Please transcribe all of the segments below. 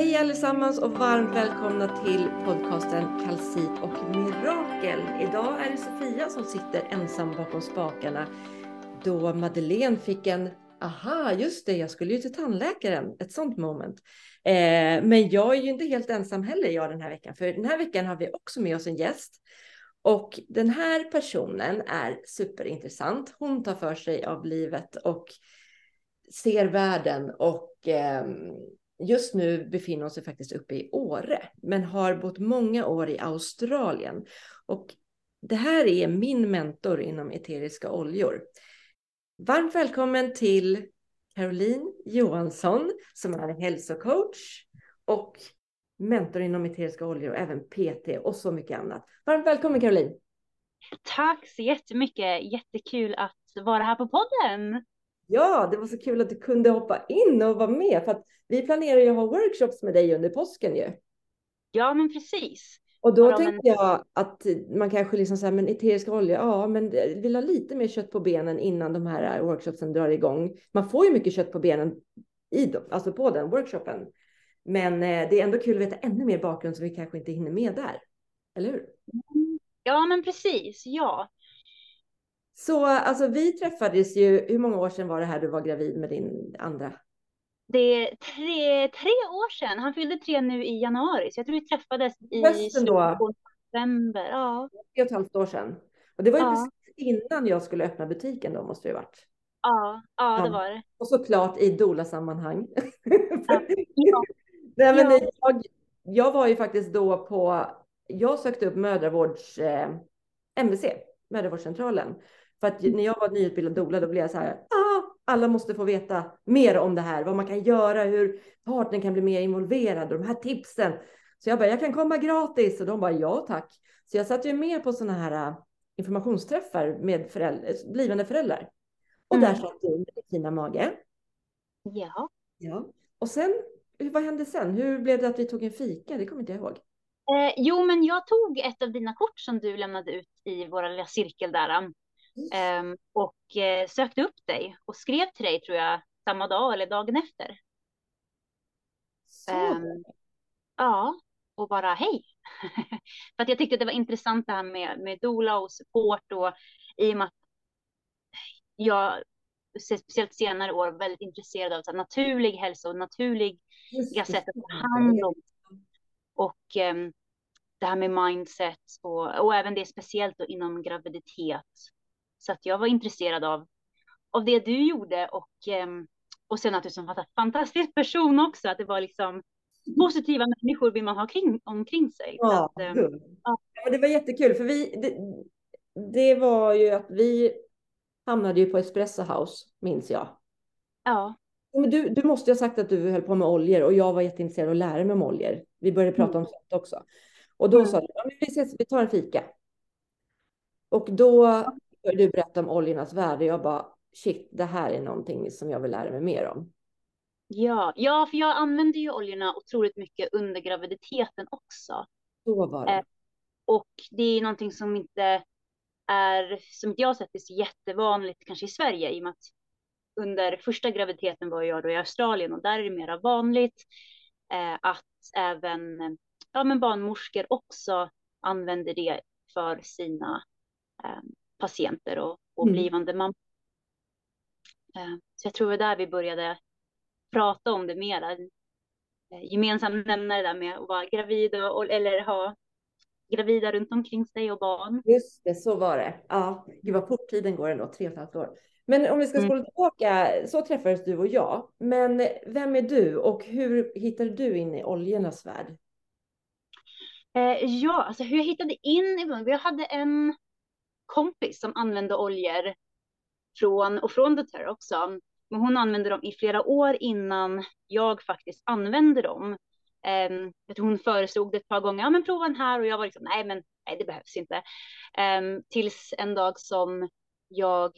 Hej allesammans och varmt välkomna till podcasten Kalcit och Mirakel. Idag är det Sofia som sitter ensam bakom spakarna då Madeleine fick en aha, just det, jag skulle ju till tandläkaren, ett sånt moment. Eh, men jag är ju inte helt ensam heller jag den här veckan, för den här veckan har vi också med oss en gäst. Och den här personen är superintressant. Hon tar för sig av livet och ser världen och eh, just nu befinner hon sig faktiskt uppe i Åre, men har bott många år i Australien. Och det här är min mentor inom eteriska oljor. Varmt välkommen till Caroline Johansson som är hälsocoach och mentor inom eteriska oljor och även PT och så mycket annat. Varmt välkommen Caroline! Tack så jättemycket! Jättekul att vara här på podden. Ja, det var så kul att du kunde hoppa in och vara med för att vi planerar ju att ha workshops med dig under påsken ju. Ja, men precis. Och då tänkte men... jag att man kanske liksom säger, men eteriska olja, ja, men vill ha lite mer kött på benen innan de här workshopsen drar igång. Man får ju mycket kött på benen i dem, alltså på den workshopen. Men eh, det är ändå kul att veta ännu mer bakgrund som vi kanske inte hinner med där. Eller hur? Ja, men precis. Ja. Så alltså vi träffades ju, hur många år sedan var det här du var gravid med din andra? Det är tre, tre år sedan. Han fyllde tre nu i januari, så jag tror vi träffades i Hösten då? november. Ja. Tre och ett halvt år sedan. Och det var ju ja. precis innan jag skulle öppna butiken då, måste det ha varit. Ja, ja, det var det. Och såklart i Dola-sammanhang. Ja. ja. Nej, men ja. jag, jag var ju faktiskt då på, jag sökte upp mödravårds, eh, MVC, mödravårdscentralen. För att när jag var nyutbildad doula, då blev jag så här, ah, alla måste få veta mer om det här, vad man kan göra, hur partnern kan bli mer involverad och de här tipsen. Så jag bara, jag kan komma gratis och de bara, ja tack. Så jag satt ju med på sådana här äh, informationsträffar med föräldrar, blivande föräldrar. Och mm. där satt du med fina mage. Ja. Ja. Och sen, vad hände sen? Hur blev det att vi tog en fika? Det kommer inte jag ihåg. Eh, jo, men jag tog ett av dina kort som du lämnade ut i vår lilla cirkel där. Um, och uh, sökte upp dig och skrev till dig tror jag samma dag eller dagen efter. Um, ja, och bara hej. För att jag tyckte det var intressant det här med, med dola och support och i och med att jag speciellt senare år väldigt intresserad av så naturlig hälsa och naturliga sätt att ta hand om och um, det här med mindset och, och även det speciellt då inom graviditet så att jag var intresserad av, av det du gjorde och, ehm, och sen att du som en fantastisk person också, att det var liksom positiva människor vill man ha kring, omkring sig. Ja, att, ehm, ja. ja. det var jättekul för vi, det, det, var ju att vi hamnade ju på Espresso House, minns jag. Ja. Men du, du måste ha sagt att du höll på med oljor och jag var jätteintresserad av att lära mig om oljor. Vi började prata mm. om sånt också. Och då mm. sa du, ja, vi, ses, vi tar en fika. Och då började du berätta om oljornas värde. Jag bara, shit, det här är någonting som jag vill lära mig mer om. Ja, ja, för jag använder ju oljorna otroligt mycket under graviditeten också. Så var det. Eh, och det är någonting som inte är, som jag har sett, är så jättevanligt kanske i Sverige i och med att under första graviditeten var jag då i Australien och där är det mera vanligt eh, att även ja, men barnmorskor också använder det för sina eh, patienter och, och mm. blivande mammor. Eh, så jag tror det var där vi började prata om det mera. Eh, gemensam nämnare där med att vara gravid och, eller ha gravida runt omkring sig och barn. Just det, så var det. Ja, gud vad fort tiden går ändå, tre och ett halvt år. Men om vi ska mm. spola tillbaka, så träffades du och jag. Men vem är du och hur hittade du in i oljornas värld? Eh, ja, alltså hur jag hittade in i Vi hade en kompis som använde oljor från, och från doTERRA också. Men hon använde dem i flera år innan jag faktiskt använde dem. Um, hon föreslog det ett par gånger, ja men prova den här och jag var liksom, nej men nej, det behövs inte. Um, tills en dag som jag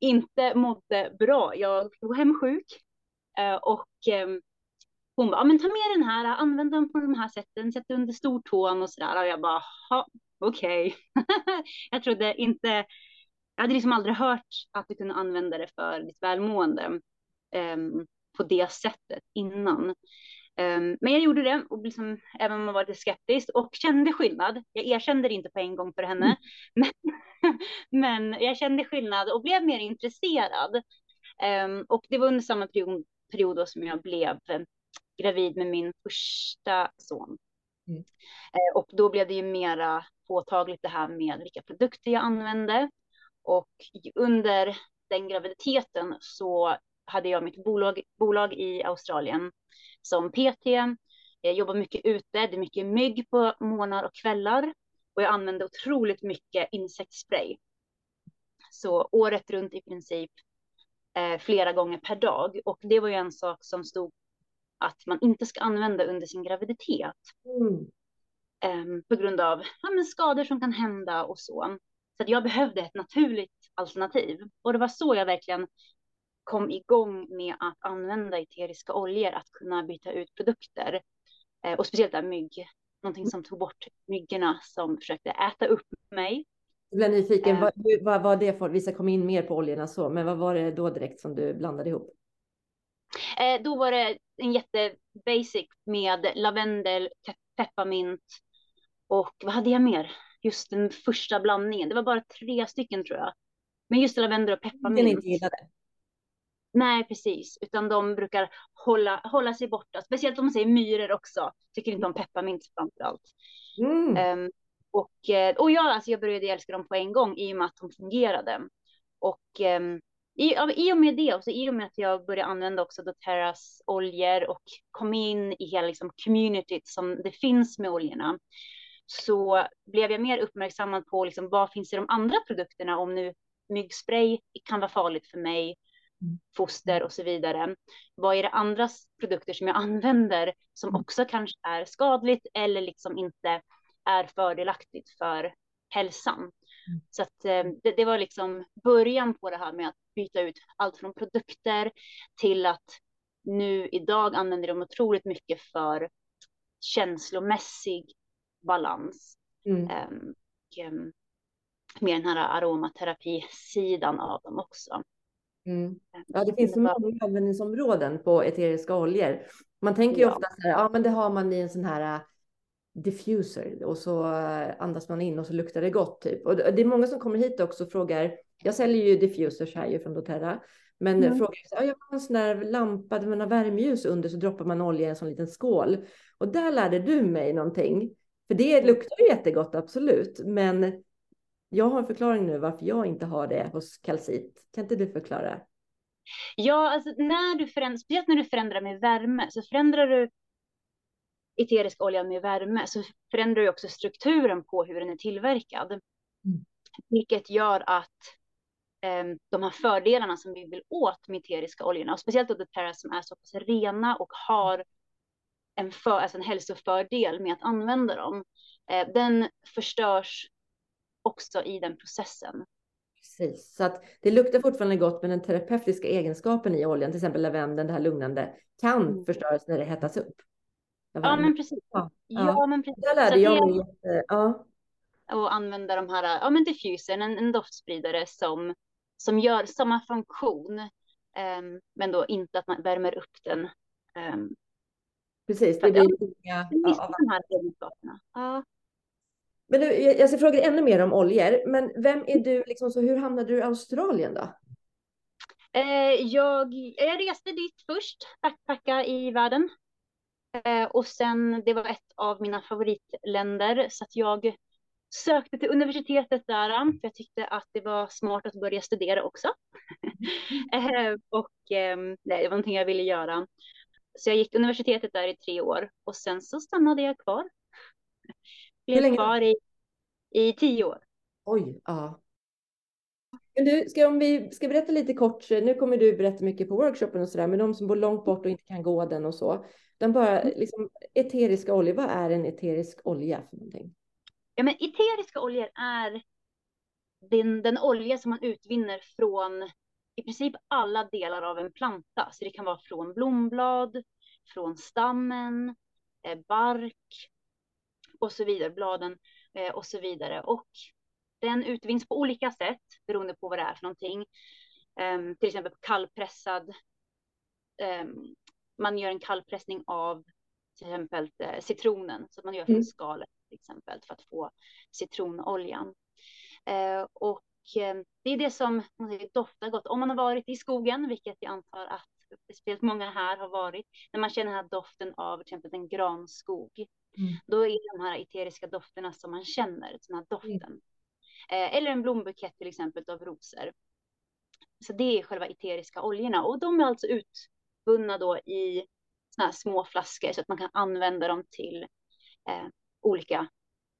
inte mådde bra. Jag var hemsjuk uh, och um, hon bara, ja men ta med den här, använd den på de här sätten, sätt under stortån och sådär. Och jag bara, okej. Okay. jag trodde inte, jag hade liksom aldrig hört att du kunde använda det för ditt välmående. Um, på det sättet innan. Um, men jag gjorde det, och liksom, även om man var lite skeptisk och kände skillnad. Jag erkände det inte på en gång för henne, mm. men, men jag kände skillnad och blev mer intresserad. Um, och det var under samma period, period som jag blev gravid med min första son. Mm. Eh, och då blev det ju mera påtagligt det här med vilka produkter jag använde. Och under den graviditeten så hade jag mitt bolag, bolag i Australien som PT. Jag jobbar mycket ute, det är mycket mygg på morgnar och kvällar och jag använde otroligt mycket insektsspray. Så året runt i princip eh, flera gånger per dag och det var ju en sak som stod att man inte ska använda under sin graviditet. Mm. Eh, på grund av ja, men skador som kan hända och så. Så att jag behövde ett naturligt alternativ och det var så jag verkligen kom igång med att använda eteriska oljor, att kunna byta ut produkter. Eh, och speciellt där mygg, någonting som tog bort myggorna som försökte äta upp mig. Jag blev nyfiken, eh, vad var det för, vi ska komma in mer på oljorna så, men vad var det då direkt som du blandade ihop? Eh, då var det en jättebasic med lavendel, pepparmint och vad hade jag mer? Just den första blandningen, det var bara tre stycken tror jag. Men just lavendel och pepparmint. Den inte gillade? Nej, precis, utan de brukar hålla, hålla sig borta, speciellt om man säger myror också. Tycker inte om pepparmint framför allt. Mm. Um, och, eh, och jag, alltså jag började älska dem på en gång i och med att de fungerade. Och um, i, i och med det, och så i och med att jag började använda också doTERRAs oljor och kom in i hela liksom, communityt som det finns med oljorna, så blev jag mer uppmärksammad på liksom, vad finns i de andra produkterna om nu myggspray kan vara farligt för mig foster och så vidare. Vad är det andra produkter som jag använder som mm. också kanske är skadligt eller liksom inte är fördelaktigt för hälsan? Mm. Så att eh, det, det, var liksom början på det här med att byta ut allt från produkter till att nu idag använder de otroligt mycket för känslomässig balans. Mm. Um, um, med den här aromaterapisidan av dem också. Mm. Ja, det finns så många användningsområden på eteriska oljor. Man tänker ju ja. ofta så här, ja men det har man i en sån här äh, diffuser och så äh, andas man in och så luktar det gott typ. Och det är många som kommer hit också och frågar, jag säljer ju diffusers här ju från doTERRA, men mm. frågar, ja, jag har en sån här lampa där man har värmeljus under så droppar man olja i en sån liten skål. Och där lärde du mig någonting. För det mm. luktar jättegott, absolut. Men jag har en förklaring nu varför jag inte har det hos kalcit. Kan inte du förklara? Ja, alltså när du förändrar, speciellt när du förändrar med värme, så förändrar du eterisk olja med värme, så förändrar du också strukturen på hur den är tillverkad. Mm. Vilket gör att de här fördelarna som vi vill åt med eteriska oljorna, och speciellt då det som är så pass rena och har en, för, alltså en hälsofördel med att använda dem, uh, den förstörs också i den processen. Precis, så att det luktar fortfarande gott, men den terapeutiska egenskapen i oljan, till exempel lavendeln, det här lugnande, kan mm. förstöras när det hettas upp. Ja, men precis. Ja, ja. men precis. Där lärde jag mig. Jätte... Ja. Och använda de här, ja men diffusern, en, en doftspridare som, som gör samma funktion, um, men då inte att man värmer upp den. Um, precis, det blir inga... Ja, de här egenskaperna. Ja. Men du, jag ska fråga ännu mer om oljor. Men vem är du, liksom, så hur hamnade du i Australien då? Eh, jag, jag reste dit först, backpacka i världen. Eh, och sen, det var ett av mina favoritländer, så att jag sökte till universitetet där, för jag tyckte att det var smart att börja studera också. eh, och eh, nej, det var någonting jag ville göra. Så jag gick universitetet där i tre år och sen så stannade jag kvar blev kvar i, i tio år. Oj, ja. Men du, ska, om vi ska berätta lite kort, nu kommer du berätta mycket på workshopen och sådär, men de som bor långt bort och inte kan gå den och så, den bara mm. liksom eteriska oljor, vad är en eterisk olja för någonting? Ja, men eteriska oljor är den, den olja som man utvinner från i princip alla delar av en planta. Så det kan vara från blomblad, från stammen, eh, bark, och så vidare, bladen eh, och så vidare. Och den utvinns på olika sätt beroende på vad det är för någonting. Um, till exempel kallpressad eh, man gör en kallpressning av till exempel eh, citronen, så man gör från mm. skalet till exempel för att få citronoljan. Eh, och eh, det är det som doftar gott. Om man har varit i skogen, vilket jag antar att speciellt många här har varit, när man känner den här doften av till exempel en granskog, mm. då är de här eteriska dofterna som man känner, den här doften. Mm. Eh, eller en blombukett till exempel av rosor. Så det är själva eteriska oljorna och de är alltså utvunna då i såna här små flaskor så att man kan använda dem till eh, olika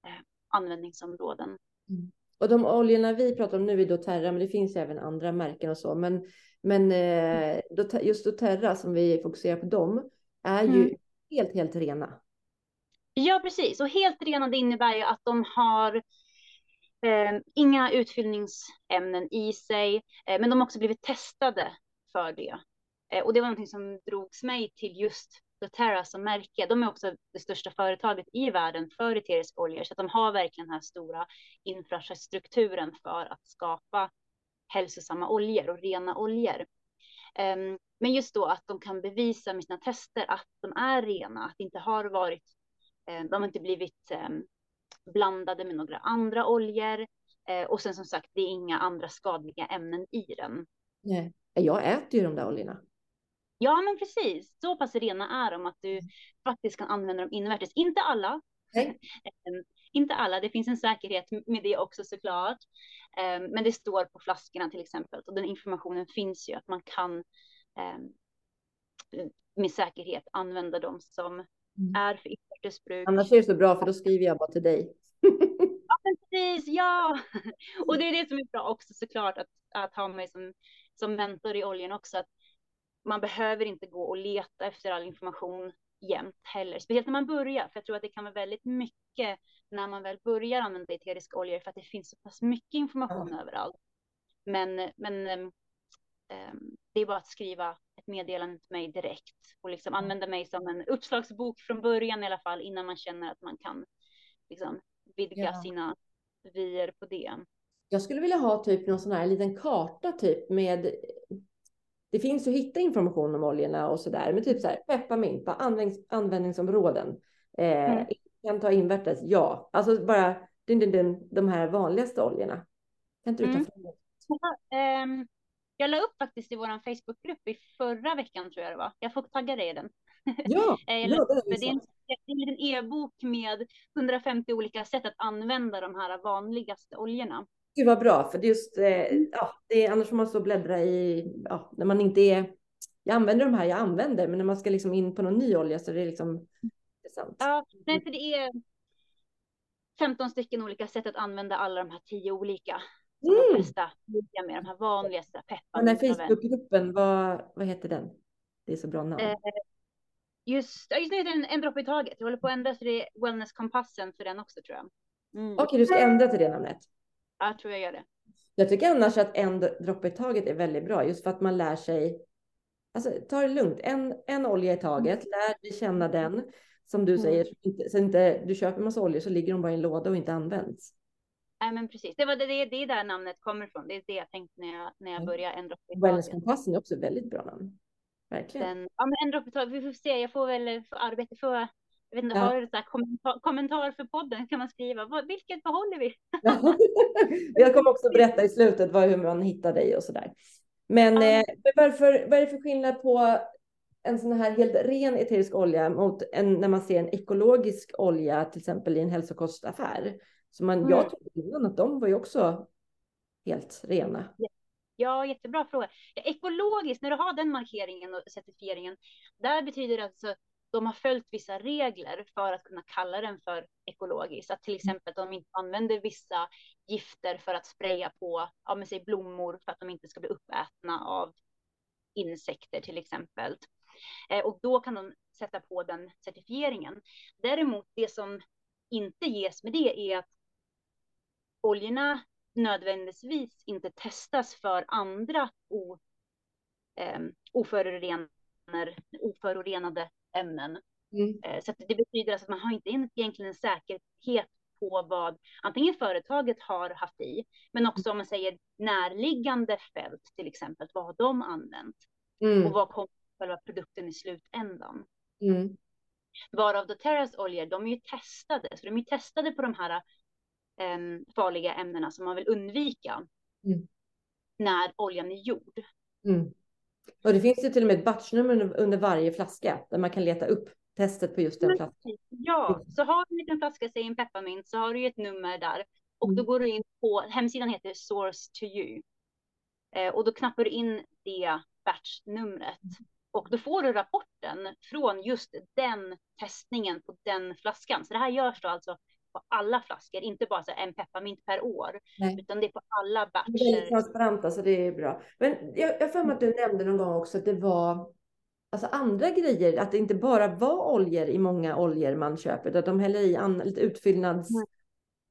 eh, användningsområden. Mm. Och de oljorna vi pratar om nu är doTERRA, men det finns även andra märken och så. Men, men eh, just doTERRA som vi fokuserar på dem är ju mm. helt, helt rena. Ja, precis. Och helt rena det innebär ju att de har eh, inga utfyllningsämnen i sig, eh, men de har också blivit testade för det. Eh, och det var någonting som drogs mig till just doTERRA som märke. De är också det största företaget i världen för eteriska oljor, så att de har verkligen den här stora infrastrukturen för att skapa hälsosamma oljor och rena oljor. Um, men just då att de kan bevisa med sina tester att de är rena, att det inte har varit, um, de har inte blivit um, blandade med några andra oljor. Uh, och sen som sagt, det är inga andra skadliga ämnen i den. Nej, jag äter ju de där oljorna. Ja, men precis. Så pass rena är de att du mm. faktiskt kan använda dem invärtes. Inte alla. Nej. Ehm, inte alla. Det finns en säkerhet med det också såklart. Ehm, men det står på flaskorna till exempel och den informationen finns ju att man kan ehm, med säkerhet använda dem som mm. är för invärtesbruk. Annars är det så bra för då skriver jag bara till dig. ja, precis. Ja, och det är det som är bra också såklart att, att ha mig som, som mentor i oljan också. Att man behöver inte gå och leta efter all information jämt heller, speciellt när man börjar, för jag tror att det kan vara väldigt mycket när man väl börjar använda eteriska oljor för att det finns så pass mycket information mm. överallt. Men, men äm, det är bara att skriva ett meddelande till mig direkt och liksom använda mig som en uppslagsbok från början i alla fall innan man känner att man kan liksom vidga ja. sina vyer på det. Jag skulle vilja ha typ någon sån här liten karta typ med det finns att hitta information om oljorna och så där, men typ så här pepparmint, användnings, användningsområden. Eh, mm. Kan ta invärtes, ja. Alltså bara din, din, din, de här vanligaste oljorna. Kan inte du ta mm. fram det? Um, jag la upp faktiskt i vår Facebookgrupp i förra veckan tror jag det var. Jag får tagga dig i den. Ja, eh, ja det, är det, är en, det är en liten e-bok med 150 olika sätt att använda de här vanligaste oljorna. Gud vad bra, för det just, eh, ja, det är, annars får man så bläddra i, ja, när man inte är, jag använder de här jag använder, men när man ska liksom in på någon ny olja så är det liksom intressant. Ja, nej, för det är 15 stycken olika sätt att använda alla de här tio olika. Mm. de flesta med de här vanligaste pepparna. Den här Facebookgruppen, vad, vad heter den? Det är så bra namn. Eh, just, just nu heter den En droppe i taget. Jag håller på att ändra så det är Wellness-kompassen för den också tror jag. Mm. Okej, okay, du ska ändra till det namnet. Jag tror jag gör det. Jag tycker annars att en droppe i taget är väldigt bra, just för att man lär sig. Alltså, ta det lugnt, en, en olja i taget, mm. lär dig känna den. Som du mm. säger, inte, så inte du köper en massa oljor så ligger de bara i en låda och inte används. Nej, men precis. Det var det, det, det är där namnet kommer ifrån. Det är det jag tänkte när jag, när jag började en droppe i taget. Wellnesskompassen är också väldigt bra namn. Verkligen. Den, ja, men en droppe i taget. Vi får se. Jag får väl få arbete för jag vet inte, ja. har du så kommentar, kommentar, för podden kan man skriva. Vad, vilket behåller vi? Ja. Jag kommer också berätta i slutet vad, hur man hittar dig och så där. Men ja. eh, varför, vad är det för skillnad på en sån här helt ren eterisk olja mot en, när man ser en ekologisk olja, till exempel i en hälsokostaffär? Så man, mm. Jag trodde innan att de var ju också helt rena. Ja, jättebra fråga. Ekologiskt, när du har den markeringen och certifieringen, där betyder det alltså de har följt vissa regler för att kunna kalla den för ekologisk. Att till exempel att de inte använder vissa gifter för att spraya på ja, men säg blommor för att de inte ska bli uppätna av insekter till exempel. Eh, och då kan de sätta på den certifieringen. Däremot det som inte ges med det är att oljorna nödvändigtvis inte testas för andra o, eh, oförorenade ämnen. Mm. Eh, så det betyder alltså att man har inte egentligen en säkerhet på vad antingen företaget har haft i, men också om man säger närliggande fält till exempel, vad har de använt? Mm. Och vad kommer själva produkten i slutändan. Mm. Varav doTERRAs oljor, de är ju testade, så de är testade på de här um, farliga ämnena som man vill undvika mm. när oljan är gjord. Mm. Och det finns ju till och med ett batchnummer under varje flaska där man kan leta upp testet på just den flaskan. Ja, så har du en liten flaska, säg en pepparmint, så har du ju ett nummer där och då mm. går du in på, hemsidan heter Source to you. Eh, och då knappar du in det batchnumret och då får du rapporten från just den testningen på den flaskan. Så det här görs då alltså på alla flaskor, inte bara så en pepparmint per år, Nej. utan det är på alla batcher. Det är transparent, alltså det är bra. Men jag har för mig att du nämnde någon gång också att det var alltså andra grejer, att det inte bara var oljor i många oljor man köper, utan de häller i an, lite utfyllnads...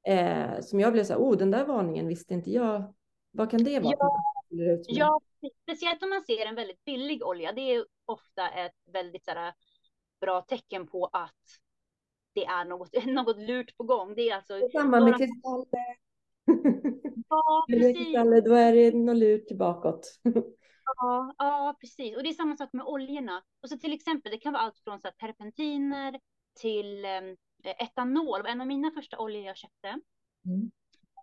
Eh, som jag blev så här, oh den där varningen visste inte jag. Vad kan det vara? Ja, ja speciellt om man ser en väldigt billig olja. Det är ofta ett väldigt så här, bra tecken på att det är något, något lurt på gång. Det är alltså. Det är samma med kristaller. Ja, precis. Då är det något lurt bakåt. Ja, ja, precis. Och det är samma sak med oljorna. Och så till exempel, det kan vara allt från så här, terpentiner till um, etanol. En av mina första oljor jag köpte mm.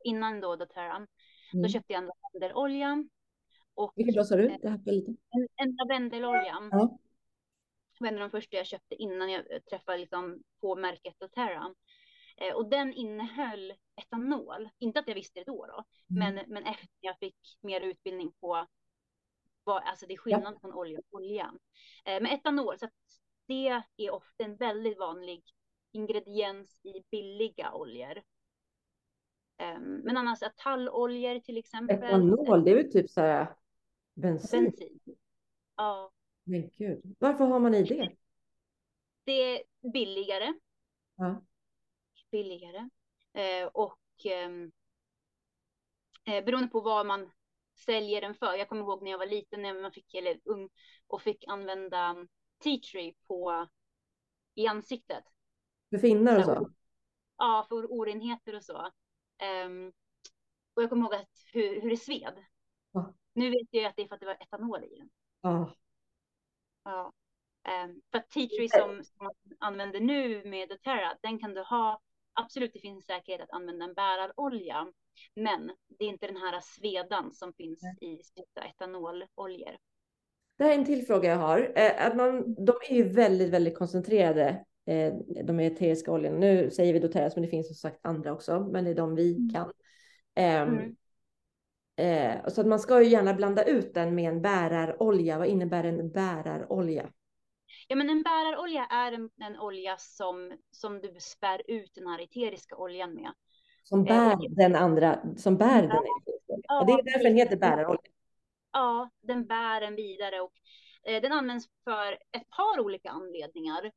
innan då doTERRA, mm. då köpte jag en lavendelolja. Vilken då sa du? Det här. En, en lavendelolja. Ja. Var en av de första jag köpte innan jag träffade liksom på märket doTERRA. Eh, och den innehöll etanol. Inte att jag visste det då, då mm. men, men efter jag fick mer utbildning på vad, alltså det är skillnad ja. från olja och olja. Eh, med etanol, så det är ofta en väldigt vanlig ingrediens i billiga oljor. Um, men annars talloljor till exempel. Etanol, det är väl typ så här bensin? Bensin. Ja. Men gud, varför har man i det? Det är billigare. Ja. Billigare. Eh, och eh, beroende på vad man säljer den för. Jag kommer ihåg när jag var liten, när man fick, eller ung, och fick använda tea tree på, i ansiktet. För finnar och så? Ja, för orenheter och så. Um, och jag kommer ihåg att, hur, hur det sved. Ja. Nu vet jag att det är för att det var etanol i den. Ja. Ja. Um, för att tea tree som, som man använder nu med doTERRA, den kan du ha, absolut det finns säkerhet att använda en bärarolja, men det är inte den här svedan som finns i etanololjor. Det här är en till fråga jag har. Eh, att man, de är ju väldigt, väldigt koncentrerade, eh, de eteriska oljorna. Nu säger vi doTERRA, men det finns som sagt andra också, men det är de vi mm. kan. Ehm, mm. Eh, så att man ska ju gärna blanda ut den med en bärarolja. Vad innebär en bärarolja? Ja, men en bärarolja är en, en olja som, som du spär ut den här eteriska oljan med. Som bär eh, den andra, som bär ja. den ja, Det är därför den heter bärarolja. Ja, den bär den vidare och eh, den används för ett par olika anledningar.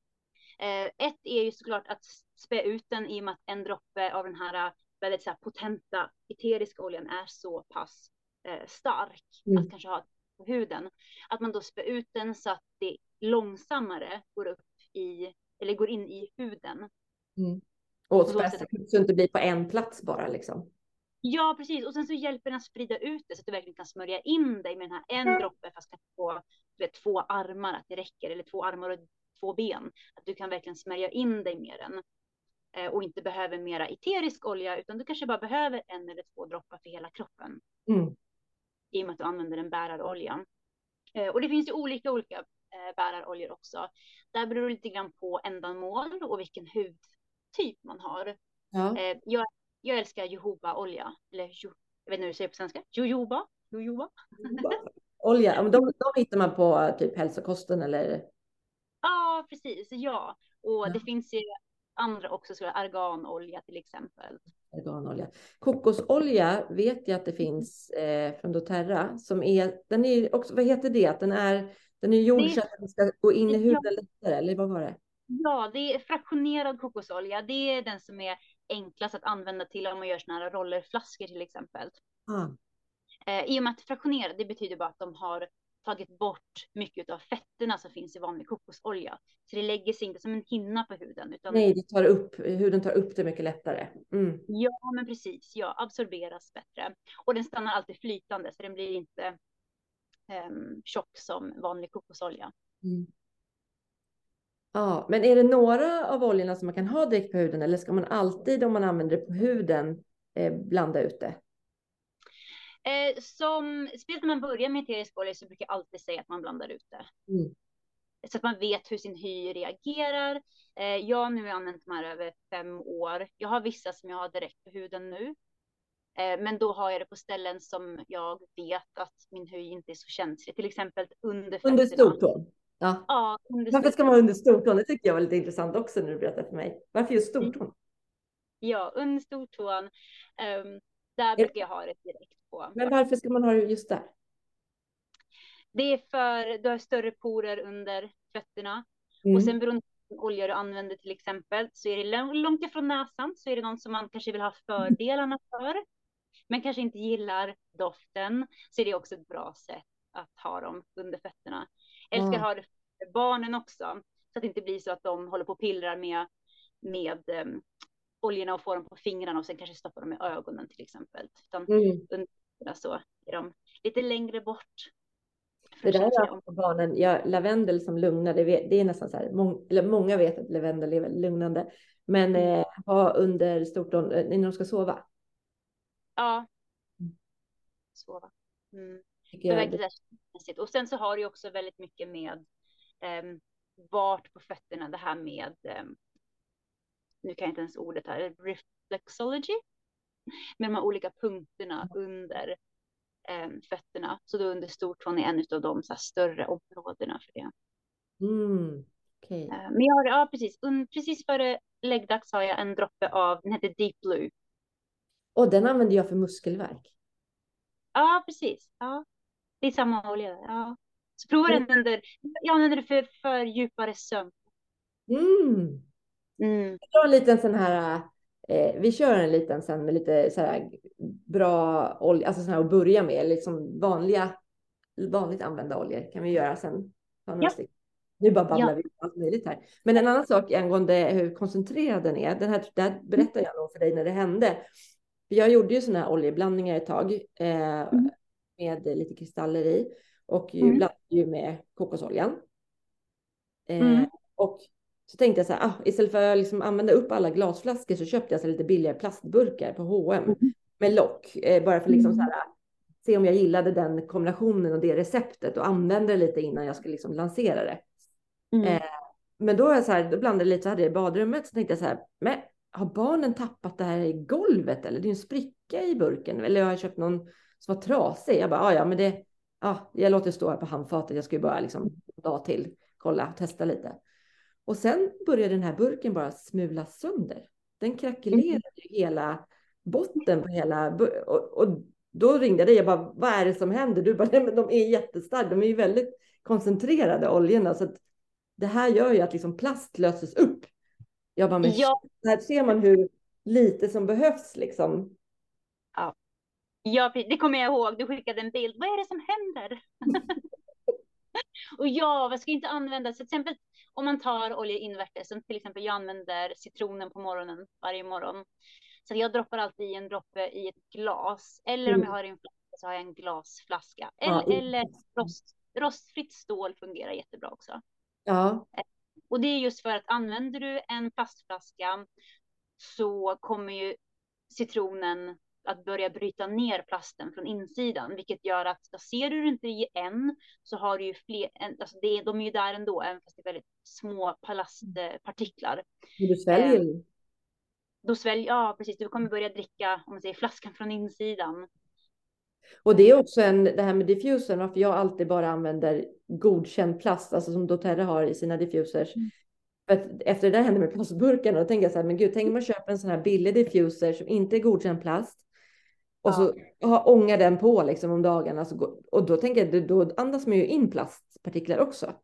Eh, ett är ju såklart att spä ut den i och med att en droppe av den här eh, väldigt så här, potenta eteriska oljan är så pass eh, stark mm. att kanske ha på huden. Att man då spär ut den så att det långsammare går upp i, eller går in i huden. Mm. Och så, så, så inte blir på en plats bara liksom. Ja, precis. Och sen så hjälper den att sprida ut det så att du verkligen kan smörja in dig med den här en mm. droppe fast kanske på vet, två armar, att det räcker, eller två armar och två ben. Att du kan verkligen smörja in dig med den och inte behöver mera eterisk olja, utan du kanske bara behöver en eller två droppar för hela kroppen. Mm. I och med att du använder en bärarolja. Eh, och det finns ju olika olika eh, bäraroljor också. Där beror det lite grann på ändamål och vilken hudtyp man har. Ja. Eh, jag jag älskar jojobaolja. Eller jo, jag vet inte hur du säger på svenska. Jojoba? Jojoba? Olja, de, de hittar man på typ hälsokosten eller? Ja, precis. Ja, och ja. det finns ju andra också, så arganolja till exempel. Arganolja. Kokosolja vet jag att det finns eh, från doTERRA som är, den är också, vad heter det, att den är, den är gjord så att den ska gå in i huden lättare, eller vad var det? Ja, det är fraktionerad kokosolja. Det är den som är enklast att använda till om man gör sådana här rollerflaskor till exempel. Mm. Eh, I och med att fraktionera, det betyder bara att de har tagit bort mycket av fetterna som finns i vanlig kokosolja. Så det lägger sig inte som en hinna på huden. Utan... Nej, det tar upp, huden tar upp det mycket lättare. Mm. Ja, men precis. Ja, absorberas bättre. Och den stannar alltid flytande, så den blir inte um, tjock som vanlig kokosolja. Mm. Ja, men är det några av oljorna som man kan ha direkt på huden eller ska man alltid om man använder det på huden eh, blanda ut det? Eh, som, speciellt när man börjar med eterisk olja så brukar jag alltid säga att man blandar ut det. Mm. Så att man vet hur sin hy reagerar. Eh, jag nu har använt de här över fem år. Jag har vissa som jag har direkt på huden nu. Eh, men då har jag det på ställen som jag vet att min hy inte är så känslig. Till exempel under Under stortån? Ja. ja under Varför ska man under stortån? Det tycker jag var lite intressant också när du berättade för mig. Varför just stortån? Ja, under stortån. Um, där brukar jag ha det direkt på. Men varför ska man ha det just där? Det är för du har större porer under fötterna. Mm. Och sen beroende på olja du använder till exempel så är det långt ifrån näsan så är det någon som man kanske vill ha fördelarna för. Men kanske inte gillar doften så är det också ett bra sätt att ha dem under fötterna. Älskar mm. ha det för barnen också så att det inte blir så att de håller på och pillrar med, med um, oljorna och får dem på fingrarna och sen kanske stoppar dem i ögonen till exempel. Utan mm. så är de lite längre bort det där är för barnen, ja, lavendel som lugnar, det, det är nästan så här, mång, eller många vet att lavendel är väldigt lugnande. Men mm. eh, ha under stortån eh, när de ska sova. Ja. Mm. Sova. Mm. Det och sen så har du också väldigt mycket med um, vart på fötterna, det här med, um, nu kan jag inte ens ordet här, reflexology. Med de här olika punkterna under eh, fötterna. Så då under stortån är en av de så större områdena för det. Mm, okay. eh, men jag har, ja precis, Un, precis före läggdags har jag en droppe av, den heter Deep Blue. Och den använder jag för muskelvärk. Ja, precis. Ja. Det är samma olja. Ja. Så prova mm. den under, jag använder det för, för djupare sömn. Mm. Mm. Jag har en liten sån här Eh, vi kör en liten sen med lite så här bra olja, alltså sån här att börja med, liksom vanliga, vanligt använda oljor kan vi göra sen. Ja. Nu bara babblar ja. vi allt möjligt här. Men en annan sak angående hur koncentrerad den är, den här, där berättade jag nog för dig när det hände. Jag gjorde ju såna här oljeblandningar ett tag eh, mm. med lite kristaller i och mm. blandade ju med kokosoljan. Eh, mm. Och så tänkte jag så här, ah, istället för att liksom använda upp alla glasflaskor så köpte jag så lite billigare plastburkar på H&M mm. med lock. Eh, bara för liksom mm. så här, se om jag gillade den kombinationen och det receptet och använde det lite innan jag skulle liksom lansera det. Mm. Eh, men då, är så här, då blandade jag lite, så hade jag i badrummet, så tänkte jag så här, men har barnen tappat det här i golvet eller? Det är en spricka i burken eller har jag köpt någon som var trasig? Jag bara, ah, ja men det, ja, jag låter stå här på handfatet, jag ska ju bara liksom dag till, kolla, testa lite. Och sen började den här burken bara smulas sönder. Den krackelerade mm. hela botten på hela... Och, och då ringde jag dig. Jag bara, vad är det som händer? Du bara, nej men de är jättestarka. De är ju väldigt koncentrerade oljorna. Så att det här gör ju att liksom plast löses upp. Jag bara, men ja. här ser man hur lite som behövs liksom. Ja. ja, det kommer jag ihåg. Du skickade en bild. Vad är det som händer? och ja, vad ska inte användas? Till exempel om man tar olja invärtes, som till exempel jag använder citronen på morgonen varje morgon. Så jag droppar alltid i en droppe i ett glas. Eller om mm. jag har en flaska så har jag en glasflaska. Eller, ja. eller rost, rostfritt stål fungerar jättebra också. Ja. Och det är just för att använder du en plastflaska så kommer ju citronen att börja bryta ner plasten från insidan, vilket gör att ser du inte i en så har du ju fler, alltså det, de är ju där ändå, även fast det är väldigt små plastpartiklar. Du sväljer eh, Då sväljer, ja precis, du kommer börja dricka, om man säger flaskan från insidan. Och det är också en, det här med diffusern, varför jag alltid bara använder godkänd plast, alltså som doTERRA har i sina diffusers. Mm. För efter det där hände med plastburkarna, då tänker jag så här, men gud, tänk om man köper en sån här billig diffuser som inte är godkänd plast och så ha, ångar den på liksom om dagarna. Så, och då tänker jag, då andas man ju in plastpartiklar också.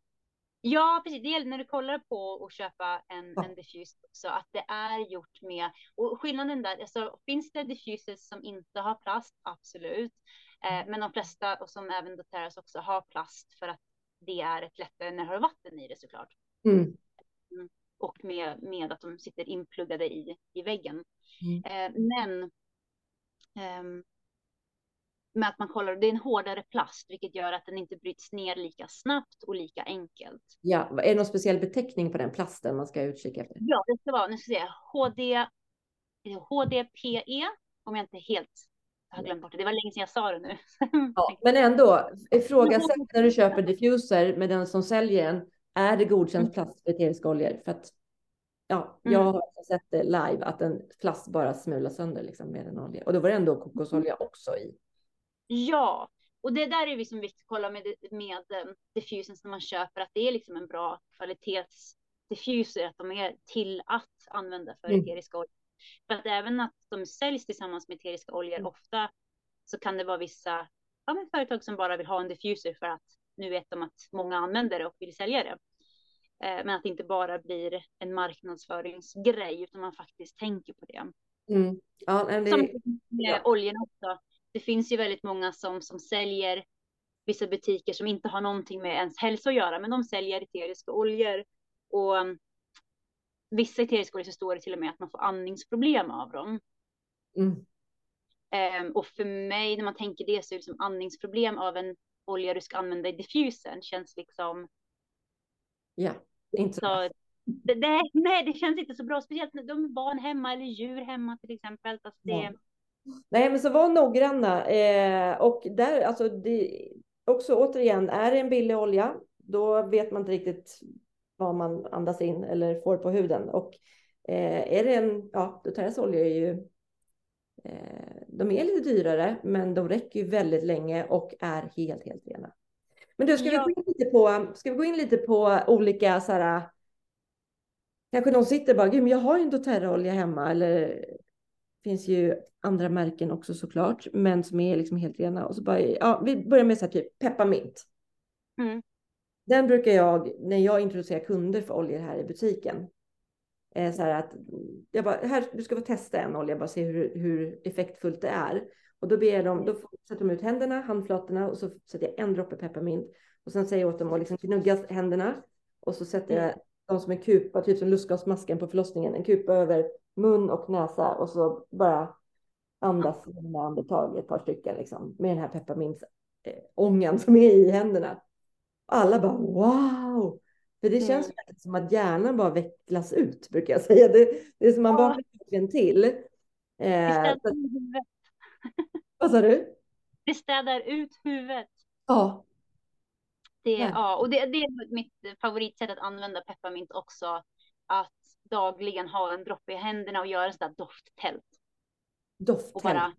Ja, precis. Det gäller när du kollar på att köpa en, ja. en diffus också, att det är gjort med, och skillnaden där, alltså finns det diffusers som inte har plast, absolut. Eh, mm. men de flesta, och som även doTERRAs också, har plast för att det är ett lättare när det har vatten i det såklart. Mm. mm. Och med, med att de sitter inpluggade i, i väggen. Mm. Eh, men med att man kollar, det är en hårdare plast, vilket gör att den inte bryts ner lika snabbt och lika enkelt. Ja, är det någon speciell beteckning på den plasten man ska utkika efter? Ja, det ska vara, nu ska jag se, HD, HDPE, om jag inte helt har glömt bort det. Det var länge sedan jag sa det nu. Ja, men ändå, ifrågasätt när du köper diffuser med den som säljer en. Är det godkänt mm. plast för eteriska oljor? För att ja, jag mm. har sett det live att en plast bara smular sönder liksom med en olja. Och då var det ändå kokosolja också i. Ja, och det där är liksom viktigt att kolla med, med um, diffusen som man köper, att det är liksom en bra kvalitetsdiffuser, att de är till att använda för mm. eteriska oljor. För att även att de säljs tillsammans med eteriska oljor, mm. ofta så kan det vara vissa ja, företag som bara vill ha en diffuser för att nu vet de att många använder det och vill sälja det. Eh, men att det inte bara blir en marknadsföringsgrej, utan man faktiskt tänker på det. Mm. Ja, det... Som med ja. oljorna också. Det finns ju väldigt många som, som säljer vissa butiker som inte har någonting med ens hälsa att göra, men de säljer eteriska oljor. Och um, vissa eteriska oljor så står det till och med att man får andningsproblem av dem. Mm. Um, och för mig, när man tänker det, så är det som andningsproblem av en olja du ska använda i diffusen känns liksom Ja, inte så, det, nej, det känns inte så bra, speciellt när de är barn hemma eller djur hemma till exempel. Alltså det... ja. Nej, men så var noggranna eh, och där alltså det också återigen är det en billig olja, då vet man inte riktigt vad man andas in eller får på huden och eh, är det en, ja, doTERRAs olja är ju eh, de är lite dyrare, men de räcker ju väldigt länge och är helt, helt rena. Men du, ska, ja. vi gå in lite på, ska vi gå in lite på olika så här, kanske någon sitter bara, gud, men jag har ju en doTERRA-olja hemma eller finns ju andra märken också såklart, men som är liksom helt rena. Och så bara, ja, vi börjar med så här typ pepparmint. Mm. Den brukar jag, när jag introducerar kunder för oljor här i butiken, eh, så här att jag bara, här, du ska få testa en olja, bara se hur, hur effektfullt det är. Och då ber dem, då sätter de ut händerna, handflatorna och så sätter jag en droppe pepparmint. Och sen säger jag åt dem att liksom gnugga händerna. Och så sätter jag de som en kupa, typ som lustgasmasken på förlossningen, en kupa över mun och näsa och så bara andas med andetag ett par stycken liksom, med den här pepparmintsångan eh, som är i händerna. Alla bara wow! För det känns mm. som att hjärnan bara vecklas ut, brukar jag säga. Det, det är som man bara ja. till. Eh, vad sa du? Det städar ut huvudet. Ja. Det, ja. ja. och det, det är mitt favoritsätt att använda pepparmint också. Att dagligen ha en droppe i händerna och göra en sån där dofttält. Dofttält, bara...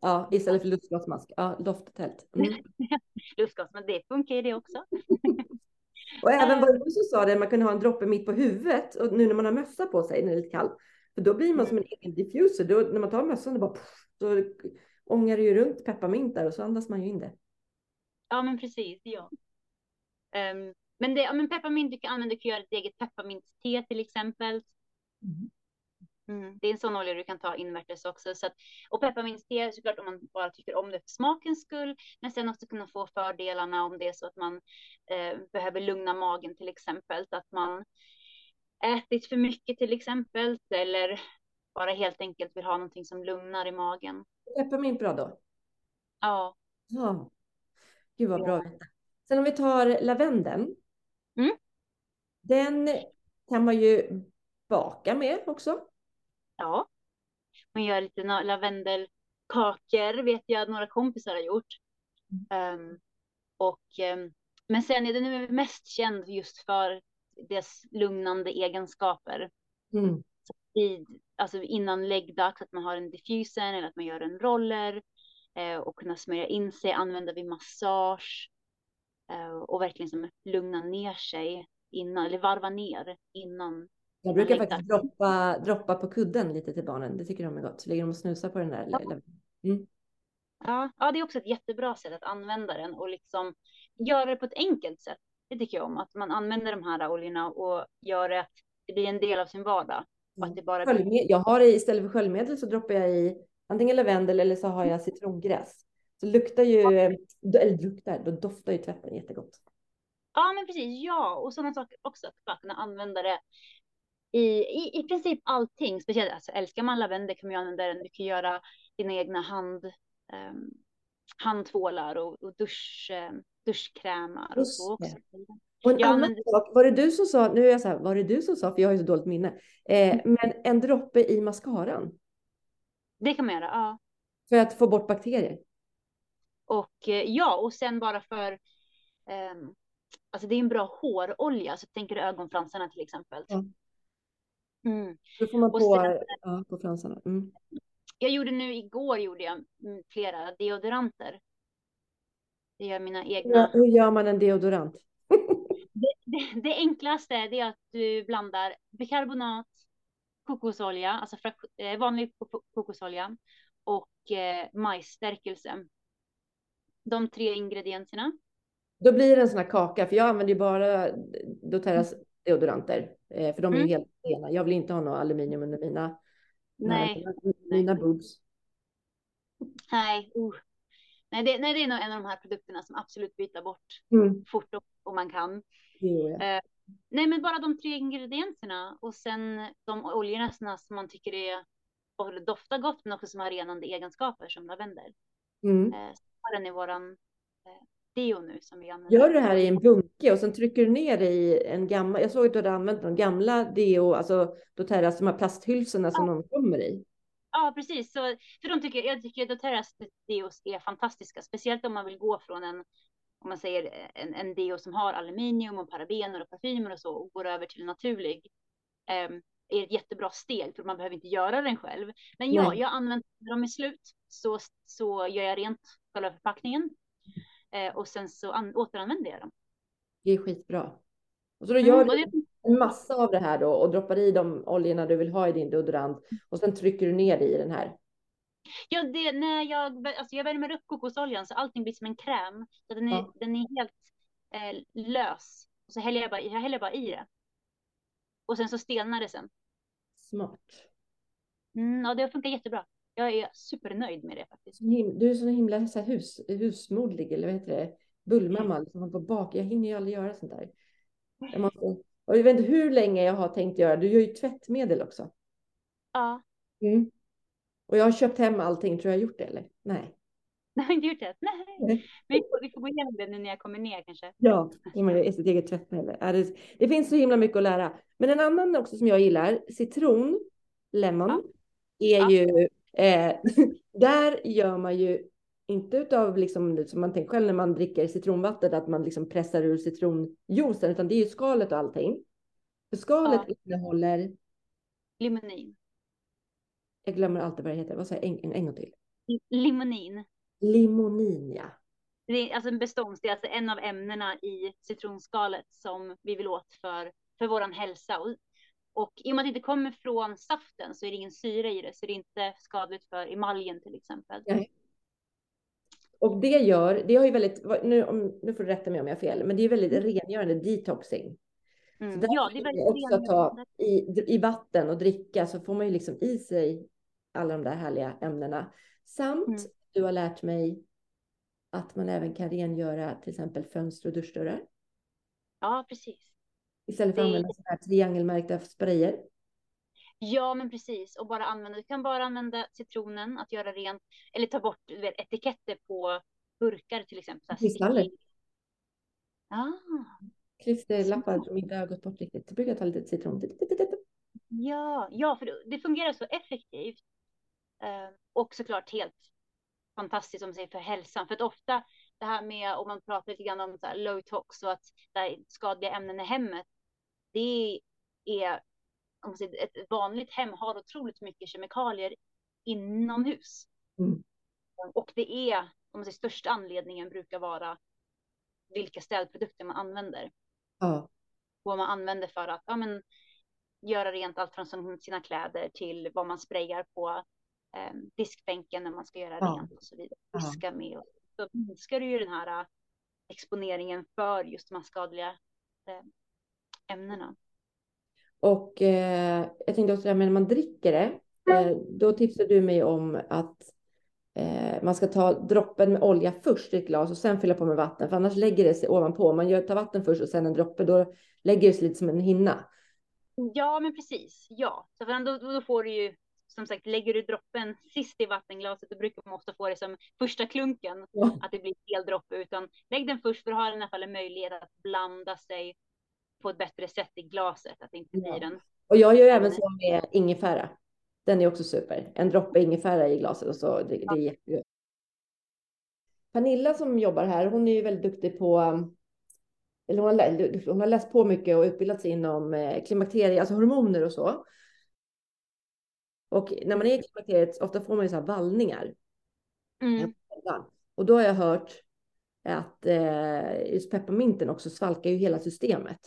ja, istället för lustgasmask. Ja, dofttält. Mm. Lustgasmask, det funkar ju det också. och även vad du sa det, man kunde ha en droppe mitt på huvudet och nu när man har mössa på sig när det är lite kallt. För då blir man som en egen diffuser. Då, när man tar mössan, då bara pff, då ångar ju runt pepparmint där och så andas man ju in det. Ja, men precis. Ja. Um, men, det, ja, men pepparmint, du kan använda, du kan göra ett eget pepparmintste till exempel. Mm. Mm, det är en sån olja du kan ta invärtes också. Så att, och pepparmintste såklart om man bara tycker om det för smakens skull. Men sen också kunna få fördelarna om det är så att man eh, behöver lugna magen till exempel. Att man ätit för mycket till exempel. Eller bara helt enkelt vill ha någonting som lugnar i magen. Pepparmint bra då? Ja. ja. Gud vad bra. Sen om vi tar lavendeln. Mm. Den kan man ju baka med också. Ja. Man gör lite lavendelkakor vet jag att några kompisar har gjort. Mm. Um, och, um, men sen är den mest känd just för dess lugnande egenskaper. Mm. I, alltså innan läggdags, att man har en diffusen eller att man gör en roller eh, och kunna smörja in sig, använda vid massage eh, och verkligen som lugna ner sig innan, eller varva ner innan. Jag brukar faktiskt droppa, droppa på kudden lite till barnen. Det tycker de är gott. Så ligger de och snusar på den där. Ja. Mm. Ja, ja, det är också ett jättebra sätt att använda den och liksom göra det på ett enkelt sätt. Det tycker jag om, att man använder de här oljorna och gör det att det blir en del av sin vardag. Att det bara blir... Jag har i, istället för sköljmedel så droppar jag i antingen lavendel eller så har jag citrongräs. Så luktar ju, eller luktar, då doftar ju tvätten jättegott. Ja, men precis. Ja, och sådana saker också. Att bara kunna använda det i, i, i princip allting. Speciellt alltså, älskar man lavendel kan man ju använda den. Du kan göra dina egna hand, um, handtvålar och, och dusch, eh, duschkrämar och så också. Och en ja, annan men... sak, var det du som sa, nu är jag så här, var det du som sa, för jag har ju så dåligt minne, eh, mm. men en droppe i mascaran? Det kan man göra, ja. För att få bort bakterier? Och eh, ja, och sen bara för, eh, alltså det är en bra hårolja, så tänker du ögonfransarna till exempel. Ja. Mm. Då får man på, sen, ja, på fransarna. Mm. Jag gjorde nu igår gjorde jag flera deodoranter. Det gör mina egna. Ja, hur gör man en deodorant? Det, enklaste är att du blandar bikarbonat, kokosolja, alltså eh, vanlig kokosolja och eh, majsstärkelse. De tre ingredienserna. Då blir det en sån här kaka, för jag använder ju bara doTERRAs mm. deodoranter, eh, för de är ju mm. helt rena. Jag vill inte ha något aluminium under mina, nej. mina boobs. Nej, uh. nej, det, nej, det är nog en av de här produkterna som absolut byter bort mm. fort om man kan. Eh, nej, men bara de tre ingredienserna och sen de oljorna som man tycker är doftar gott, men också som har renande egenskaper som lavendel. Mm. Eh, den i våran eh, deo nu som vi använder. Gör du det här i en bunke och sen trycker du ner det i en gammal, jag såg att du hade använt de gamla deo, alltså doTERRAs, de här plasthylsorna som ja. de kommer i. Ja, precis. Så, för de tycker, jag tycker att doTERRAs deos är fantastiska, speciellt om man vill gå från en om man säger en, en deo som har aluminium och parabener och parfymer och så och går över till naturlig eh, är ett jättebra steg för man behöver inte göra den själv. Men ja, Nej. jag använder dem i slut så, så gör jag rent själva förpackningen eh, och sen så an, återanvänder jag dem. Det är skitbra. Och så då gör mm, du en massa av det här då och droppar i de oljorna du vill ha i din deodorant och sen trycker du ner det i den här. Ja, det, när jag, alltså jag värmer upp kokosoljan så allting blir som en kräm. Så den, är, ja. den är helt eh, lös. Och så häller jag, bara, jag häller bara i det. Och sen så stelnar det sen. Smart. Mm, ja, det funkar jättebra. Jag är supernöjd med det faktiskt. Du är så himla så här, hus, husmodlig, eller vad heter det? Bullmamma, liksom på bak. Jag hinner ju aldrig göra sånt där. Jag, måste, och jag vet inte hur länge jag har tänkt göra. Du gör ju tvättmedel också. Ja. Mm. Och jag har köpt hem allting. Tror jag har gjort det eller? Nej. Nej, inte gjort det. Nej. Nej. Vi, får, vi får gå igenom det nu när jag kommer ner kanske. Ja, i sitt eget tvättmedel. Det, det finns så himla mycket att lära. Men en annan också som jag gillar, citron, lemon, ja. är ja. ju, eh, där gör man ju inte utav liksom, som man tänker själv när man dricker citronvatten, att man liksom pressar ur citronjuicen, utan det är ju skalet och allting. För skalet ja. innehåller limonin. Jag glömmer alltid vad det heter. Vad säger jag? En, en, en gång till. Limonin. Limonin, ja. Det är alltså en beståndsdel, alltså en av ämnena i citronskalet som vi vill åt för, för vår hälsa. Och, och i och med att det inte kommer från saften så är det ingen syre i det, så det är inte skadligt för emaljen till exempel. Nej. Och det gör, det har ju väldigt, nu, om, nu får du rätta mig om jag har fel, men det är väldigt mm. rengörande detoxing. Mm. Så ja, det är väldigt också ta i, i vatten och dricka så får man ju liksom i sig alla de där härliga ämnena. Samt mm. du har lärt mig att man även kan rengöra till exempel fönster och duschdörrar. Ja, precis. Istället för att använda sådana här triangelmärkta sprayer. Ja, men precis. Och bara använda, du kan bara använda citronen att göra rent eller ta bort vet, etiketter på burkar till exempel. Kristaller. Ah. Klisterlappar som inte har gått bort riktigt. Det brukar ta lite citron. Ja, ja, för det fungerar så effektivt. Eh, och såklart helt fantastiskt om man säger för hälsan. För att ofta det här med om man pratar lite grann om så low tox och att det skadliga ämnen i hemmet. Det är om man säger, ett vanligt hem har otroligt mycket kemikalier inomhus. Mm. Och det är om man säger, största anledningen brukar vara vilka städprodukter man använder. Ja. Vad man använder för att ja, men, göra rent allt från sina kläder till vad man sprayar på eh, diskbänken när man ska göra ja. rent och så vidare. Diska ja. med. Och så minskar du ju den här äh, exponeringen för just de här skadliga eh, ämnena. Och eh, jag tänkte också det här med när man dricker det. Eh, då tipsade du mig om att eh, man ska ta droppen med olja först i ett glas och sen fylla på med vatten. För annars lägger det sig ovanpå. Om man gör, tar vatten först och sen en droppe, då lägger det sig lite som en hinna. Ja, men precis. Ja, så då, då får du ju som sagt, lägger du droppen sist i vattenglaset, då brukar man ofta få det som första klunken, Ja. att det blir fel droppe, utan lägg den först för att ha i alla fall en möjlighet att blanda sig på ett bättre sätt i glaset, att det inte blir Ja. en Och jag gör även så med ingefära. Den är också super. En droppe ingefära i glaset och så, det, det är jättegott. Pernilla som jobbar här, hon är ju väldigt duktig på, eller hon har, hon har läst på mycket och utbildat sig inom eh, klimakterie, alltså hormoner och så. Och när man är i klimakteriet, ofta får man ju så här vallningar. mm. Och då har jag hört att eh, just pepparminten också svalkar ju hela systemet.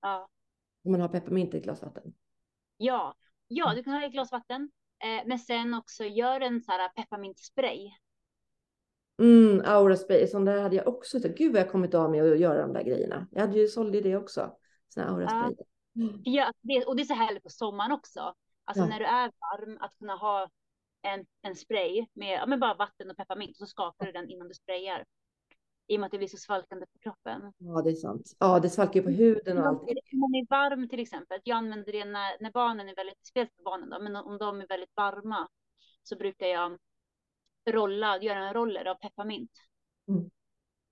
ja. Om man har pepparmint i ett glas vatten. Ja, ja, du kan ha ett glas vatten, eh, men sen också gör en så här pepparmintspray. Mm, aura spray, sån där hade jag också. Gud vad jag kommit av med att göra de där grejerna. Jag hade ju sålde det också. Sån här aura Ja. spray. Ja, det, och det är så härligt på sommaren också. Alltså Ja. när du är varm, att kunna ha en, en spray med ja, men bara vatten och pepparmint och så skakar du den innan du sprayar. I och med att det blir så svalkande på kroppen. Ja, det är sant. Ja, det svalkar ju på huden och Om allt. man är varm till exempel, jag använder det när, när barnen är väldigt, speciellt barnen då, men om de är väldigt varma så brukar jag rolla, göra en roller av pepparmint. Mm.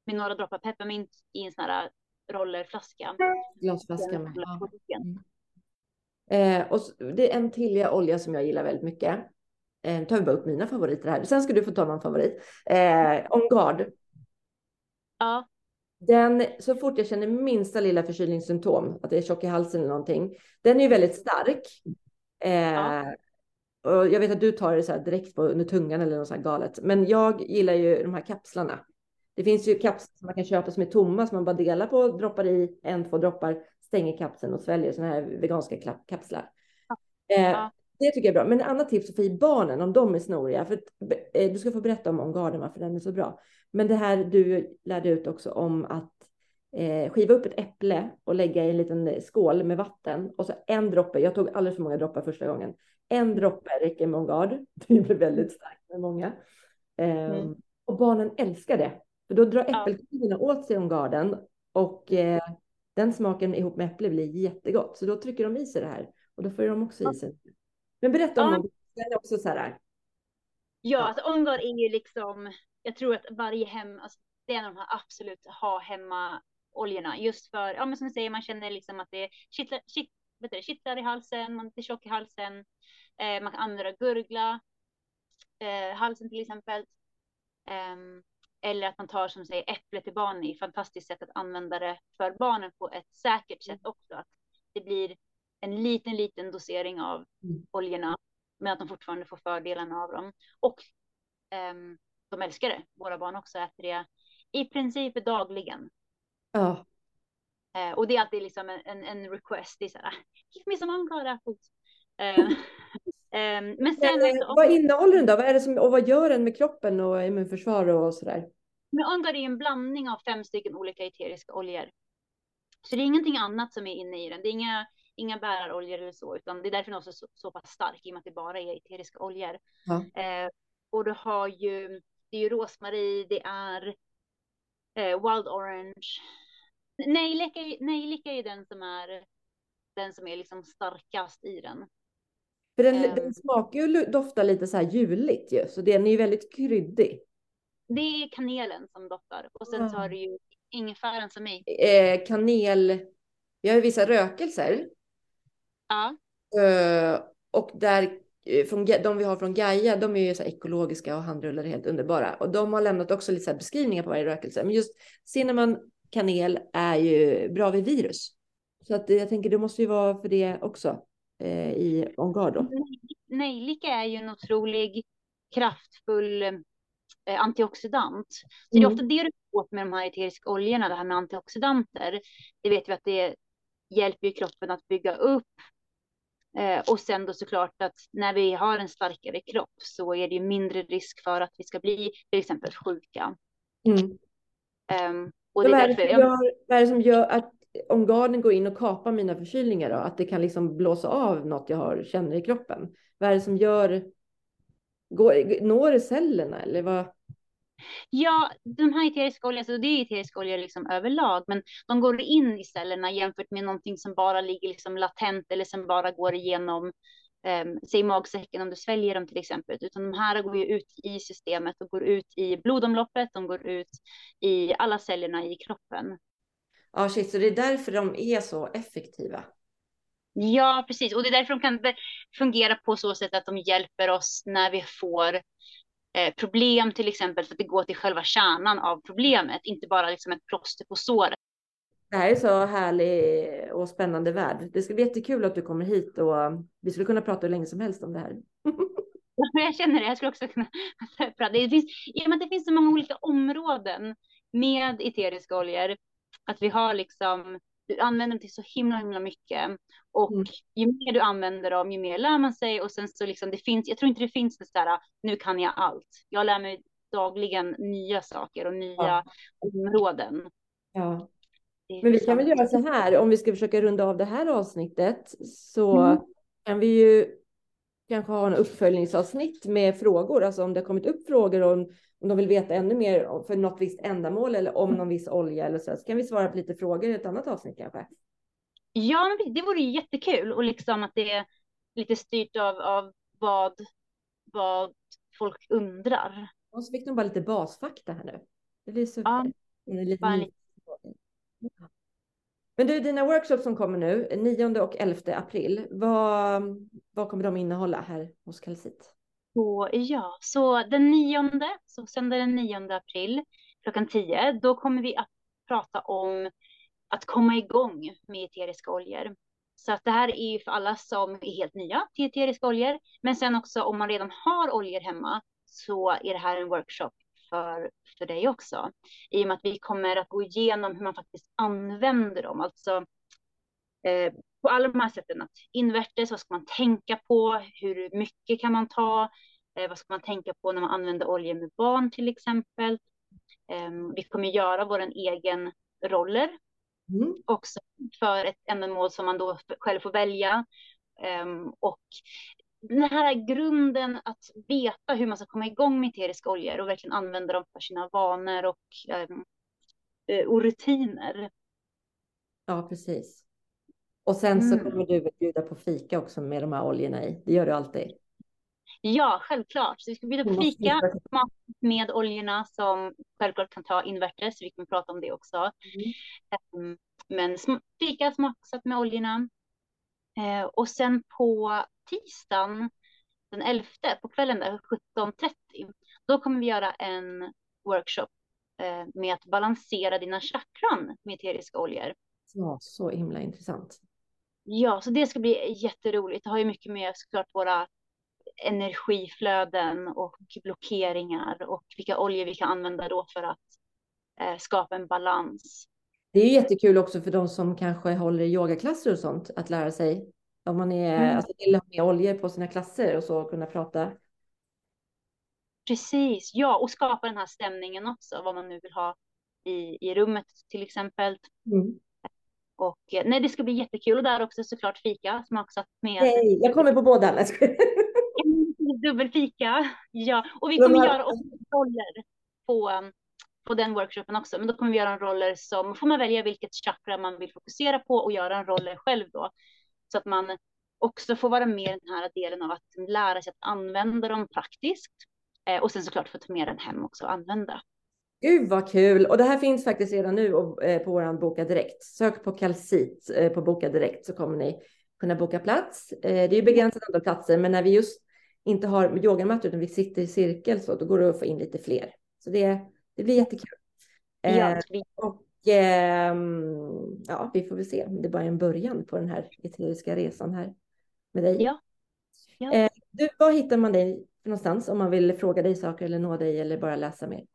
Med några droppar pepparmint i en sån här rollerflaska. Glasflaska med. Ja. diken. Eh, och så, det är en till olja som jag gillar väldigt mycket. Eh, tar vi bara upp mina favoriter här. Sen ska du få ta någon favorit. Eh, On Guard. Ja, Den, så fort jag känner minsta lilla förkylningssymptom, att det är tjock i halsen eller någonting, den är ju väldigt stark. Eh, Ja. och jag vet att du tar det så här direkt på under tungan eller något så här galet. Men jag gillar ju de här kapslarna. Det finns ju kapslar som man kan köpa som är tomma som man bara delar på, droppar i en, två droppar, stänger kapseln och sväljer sådana här veganska kapslar. Eh, Ja. Det tycker jag är bra. Men ett annat tips är för i barnen om de är snoriga. För att, eh, du ska få berätta om On Garden varför den är så bra. Men det här du lärde ut också om att eh, skiva upp ett äpple och lägga i en liten skål med vatten och så en droppe. Jag tog alldeles för många droppar första gången. En droppe räcker med On Guard. Det blir väldigt starkt med många. Eh, Mm. Och barnen älskar det. För då drar Ja. äppelkulorna åt sig On Garden och eh, den smaken ihop med äpple blir jättegott. Så då trycker de i sig det här och då får de också i sig. Men berätta om Ja. Den också så här. Ja, alltså OnGuard är ju liksom, jag tror att varje hem, alltså, det är en av de här absolut ha hemma oljorna. Just för, ja men som du säger, man känner liksom att det kittlar, kitt, kittlar i halsen, man är lite tjock i halsen. Eh, man kan använda gurgla, eh, halsen till exempel. Ehm, eller att man tar som säger äpple till barnen är ett fantastiskt sätt att använda det för barnen på ett säkert sätt också. Att det blir en liten, liten dosering av Mm. oljorna, men att de fortfarande får fördelarna av dem. Och ehm, de älskar det. Våra barn också äter det i princip dagligen. Ja, Eh, och det är alltid liksom en, en, en request. Det är så här, give me some unguard apples. Ehm, men sen Men, också, vad innehåller den då? Vad är det som, och vad gör den med kroppen och immunförsvar och sådär? Men Ongar är en blandning av fem stycken olika eteriska oljor. Så det är ingenting annat som är inne i den. Det är inga, inga bäraroljor eller så, utan det är därför den också är så, så pass stark, i och med att det bara är eteriska oljor. Ja. Eh, och du har ju, det är ju rosmarin, det är eh, wild orange. Nejlika, är- nejlika är ju den som är den som är liksom starkast i den. För den, Ehm. den smakar ju doftar lite så här juligt ju, så den är ju väldigt kryddig. Det är kanelen som doftar och sen så Ah. har du ju ingefäran som är. Eh, kanel, vi har ju vissa rökelser Ja, eh, och där eh, från, de vi har från Gaia, de är ju så ekologiska och handrullade helt underbara. Och de har lämnat också lite beskrivningar på varje rökelse. Men just cinnamon, kanel är ju bra vid virus. Så att eh, jag tänker det måste ju vara för det också eh, i On Guard då. nejlika är ju en otrolig kraftfull eh, antioxidant. Så det är Mm. ofta det du får med de här eteriska oljorna, det här med antioxidanter. Det vet vi att det hjälper kroppen att bygga upp. Eh, och sen då såklart att när vi har en starkare kropp så är det ju mindre risk för att vi ska bli till exempel sjuka. Mm. Ehm, och Så det vad, är är det därför som jag, gör, vad är det som gör att om garden går in och kapar mina förkylningar då? Att det kan liksom blåsa av något jag har, känner i kroppen? Vad är det som gör? Går, når det cellerna eller vad? Ja, de här eteriska oljorna, så det är eteriska oljor liksom överlag, men de går in i cellerna jämfört med någonting som bara ligger liksom latent eller som bara går igenom eh, säg magsäcken om du sväljer dem till exempel, utan de här går ju ut i systemet och går ut i blodomloppet, de går ut i alla cellerna i kroppen. Ja, shit, så det är därför de är så effektiva. Ja, precis. Och det är därför de kan fungera på så sätt att de hjälper oss när vi får problem till exempel, för att det går till själva kärnan av problemet, inte bara liksom ett plåster på såret. Det här är så härlig och spännande värld. Det ska bli jättekul att du kommer hit och vi skulle kunna prata hur länge som helst om det här. Jag känner det. Jag skulle också kunna prata. Det finns, I och med att det finns så många olika områden med eteriska oljor, att vi har liksom, du använder dem till så himla, himla mycket. Och mm. ju mer du använder dem, ju mer lär man sig. Och sen så liksom, det finns, jag tror inte det finns det där, nu kan jag allt. Jag lär mig dagligen nya saker och nya ja. områden. Ja. Men vi kan väl göra så här, om vi ska försöka runda av det här avsnittet, så mm. kan vi ju kanske ha en uppföljningsavsnitt med frågor, alltså om det har kommit upp frågor om, om de vill veta ännu mer för något visst ändamål eller om någon viss olja eller så, så kan vi svara på lite frågor i ett annat avsnitt kanske. Ja, det vore ju jättekul och liksom att det är lite styrt av, av vad, vad folk undrar. Och så fick de bara lite basfakta här nu. Det blir super. Ja, lite lite men du, dina workshops som kommer nu, 9 och 11 april, vad, vad kommer de innehålla här hos Kalsit? Så, ja, så den nionde, så söndag den 9 april klockan 10, då kommer vi att prata om att komma igång med eteriska oljor. Så att det här är ju för alla som är helt nya till eteriska oljor, men sen också om man redan har oljor hemma så är det här en workshop för, för dig också. I och med att vi kommer att gå igenom hur man faktiskt använder dem. Alltså eh, på alla de här sätten. Att invertes, vad ska man tänka på? Hur mycket kan man ta? Eh, vad ska man tänka på när man använder olja med barn till exempel? Eh, vi kommer göra vår egen roller mm. också för ett ändamål som man då själv får välja. Um, och den här grunden att veta hur man ska komma igång med eteriska oljor och verkligen använda dem för sina vanor och, äh, och rutiner. Ja, precis. Och sen mm. så kommer du bjuda på fika också med de här oljorna i. Det gör du alltid. Ja, självklart. Så vi ska bjuda på fika med oljorna som självklart kan ta inverter, så vi kommer prata om det också. Mm. Um, men fika smaksatt med oljorna. Uh, och sen på tisdagen den 11 på kvällen där 17.30. Då kommer vi göra en workshop eh, med att balansera dina chakran med eteriska oljor. Ja, så himla intressant. Ja, så det ska bli jätteroligt. Det har ju mycket med såklart våra energiflöden och blockeringar och vilka oljor vi kan använda då för att eh, skapa en balans. Det är jättekul också för de som kanske håller yogaklasser och sånt att lära sig om man är, mm. alltså, vill ha med oljor på sina klasser och så kunna prata. Precis, ja, och skapa den här stämningen också, vad man nu vill ha i, i rummet till exempel. Mm. Och nej, det ska bli jättekul och där också såklart fika smaksatt med. Nej, jag kommer på båda. Dubbelfika, ja, och vi kommer göra också roller på, um, på den workshopen också, men då kommer vi göra en roller som får man välja vilket chakra man vill fokusera på och göra en roller själv då så att man också får vara med i den här delen av att lära sig att använda dem praktiskt eh, och sen såklart få ta med den hem också och använda. Gud vad kul! Och det här finns faktiskt redan nu eh, på vår Boka Direkt. Sök på kalcit eh, på Boka Direkt så kommer ni kunna boka plats. Det är begränsat antal platser, men när vi just inte har yogamattor utan vi sitter i cirkel så då går det att få in lite fler. Så det, det blir jättekul. Ja, och eh, ja, vi får väl se. Det är bara en början på den här eteriska resan här med dig. Ja. ja. Eh, du, var hittar man dig någonstans om man vill fråga dig saker eller nå dig eller bara läsa mer?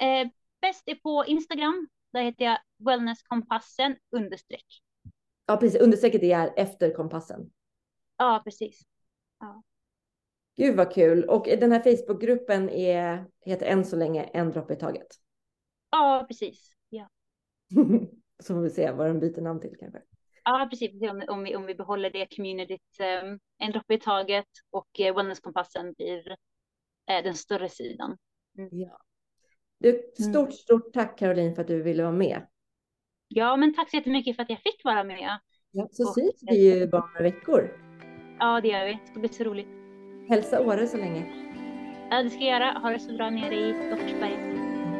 Eh, bäst är på Instagram. Där heter jag wellnesskompassen understreck. Ja, precis. Understrecket är efter kompassen. Ja, precis. Ja. Gud vad kul. Och den här Facebookgruppen är, heter än så länge En droppe i taget. Ja, precis. Så får vi se vad den byter namn till kanske. Ja, precis. Om vi, om vi behåller det communityt um, en droppe i taget och uh, wellnesskompassen blir uh, den större sidan. Mm. Ja. Du, stort, mm. stort tack Caroline för att du ville vara med. Ja, men tack så jättemycket för att jag fick vara med. Ja, så och, syns vi ju bara några veckor. Ja, det gör vi. Det ska bli så roligt. Hälsa Åre så länge. Ja, det ska jag göra. Ha det så bra nere i Dockersberg.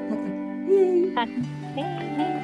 Tack, tack. Hej! Tack. Hej, hej.